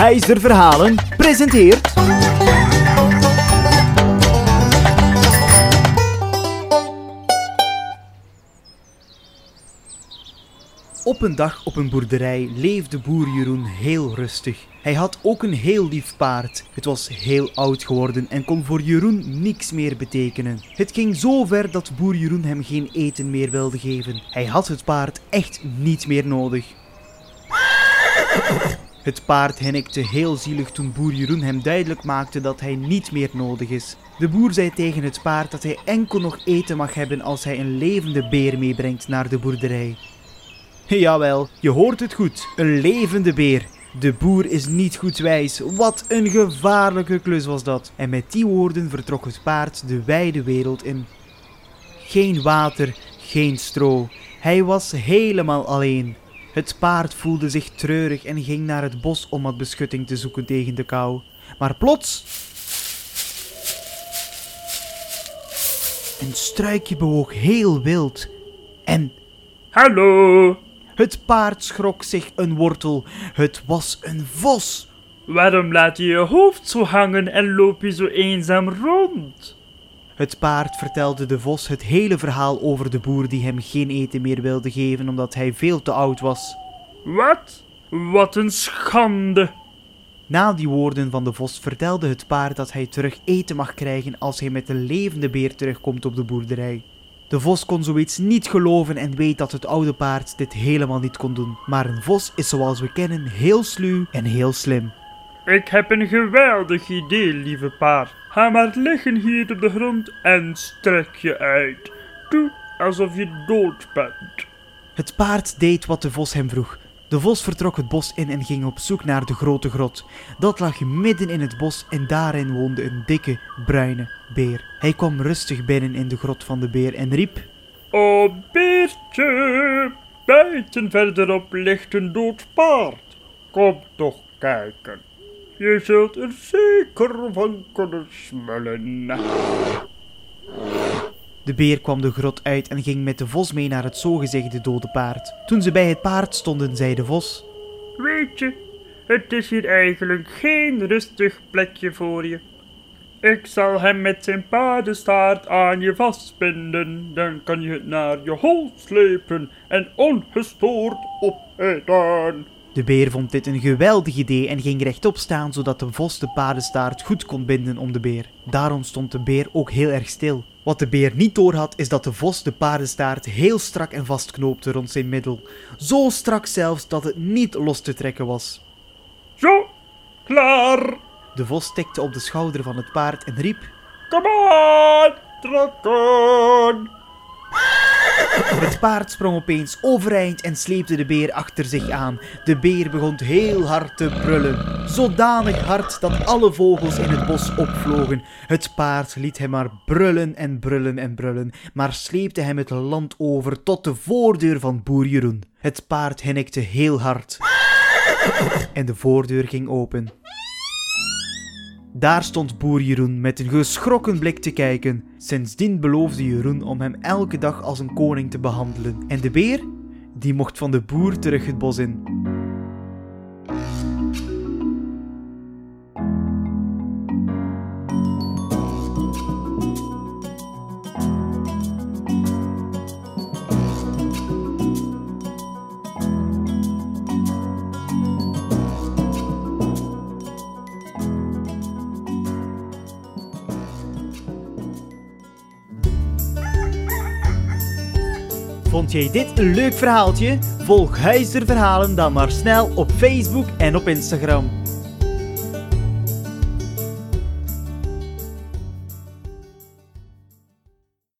Volgheiser Verhalen presenteert... Op een dag op een boerderij leefde boer Jeroen heel rustig. Hij had ook een heel lief paard. Het was heel oud geworden en kon voor Jeroen niks meer betekenen. Het ging zo ver dat boer Jeroen hem geen eten meer wilde geven. Hij had het paard echt niet meer nodig. Het paard hinnikte heel zielig toen boer Jeroen hem duidelijk maakte dat hij niet meer nodig is. De boer zei tegen het paard dat hij enkel nog eten mag hebben als hij een levende beer meebrengt naar de boerderij. Jawel, je hoort het goed. Een levende beer. De boer is niet goed wijs. Wat een gevaarlijke klus was dat. En met die woorden vertrok het paard de wijde wereld in. Geen water, geen stro. Hij was helemaal alleen. Het paard voelde zich treurig en ging naar het bos om wat beschutting te zoeken tegen de kou. Maar plots. Een struikje bewoog heel wild. En Hallo, het paard schrok zich een wortel. Het was een vos. waarom laat je je hoofd zo hangen en loop je zo eenzaam rond? Het paard vertelde de vos het hele verhaal over de boer die hem geen eten meer wilde geven omdat hij veel te oud was. Wat? Wat een schande. Na die woorden van de vos vertelde het paard dat hij terug eten mag krijgen als hij met een levende beer terugkomt op de boerderij. De vos kon zoiets niet geloven en weet dat het oude paard dit helemaal niet kon doen. Maar een vos is zoals we kennen heel sluw en heel slim. Ik heb een geweldig idee, lieve paard. Ga maar liggen hier op de grond en strek je uit. Doe alsof je dood bent. Het paard deed wat de vos hem vroeg. De vos vertrok het bos in en ging op zoek naar de grote grot. Dat lag midden in het bos en daarin woonde een dikke, bruine beer. Hij kwam rustig binnen in de grot van de beer en riep: O beertje, buiten verderop ligt een dood paard. Kom toch kijken. Je zult er zeker van kunnen smullen. De beer kwam de grot uit en ging met de vos mee naar het zogezegde dode paard. Toen ze bij het paard stonden, zei de vos: Weet je, het is hier eigenlijk geen rustig plekje voor je. Ik zal hem met zijn paardenstaart aan je vastbinden. Dan kan je het naar je hol slepen en ongestoord opeten. De beer vond dit een geweldig idee en ging rechtop staan zodat de vos de paardenstaart goed kon binden om de beer. Daarom stond de beer ook heel erg stil. Wat de beer niet doorhad is dat de vos de paardenstaart heel strak en vastknoopte rond zijn middel. Zo strak zelfs dat het niet los te trekken was. Zo, klaar. De vos tikte op de schouder van het paard en riep: Kom aan, trekken. Het paard sprong opeens overeind en sleepte de beer achter zich aan. De beer begon heel hard te brullen. Zodanig hard dat alle vogels in het bos opvlogen. Het paard liet hem maar brullen en brullen en brullen, maar sleepte hem het land over tot de voordeur van boer Jeroen. Het paard hinnikte heel hard. En de voordeur ging open. Daar stond boer Jeroen met een geschrokken blik te kijken. Sindsdien beloofde Jeroen om hem elke dag als een koning te behandelen. En de beer? Die mocht van de boer terug het bos in. Vond jij dit een leuk verhaaltje? Volg Huizer Verhalen dan maar snel op Facebook en op Instagram.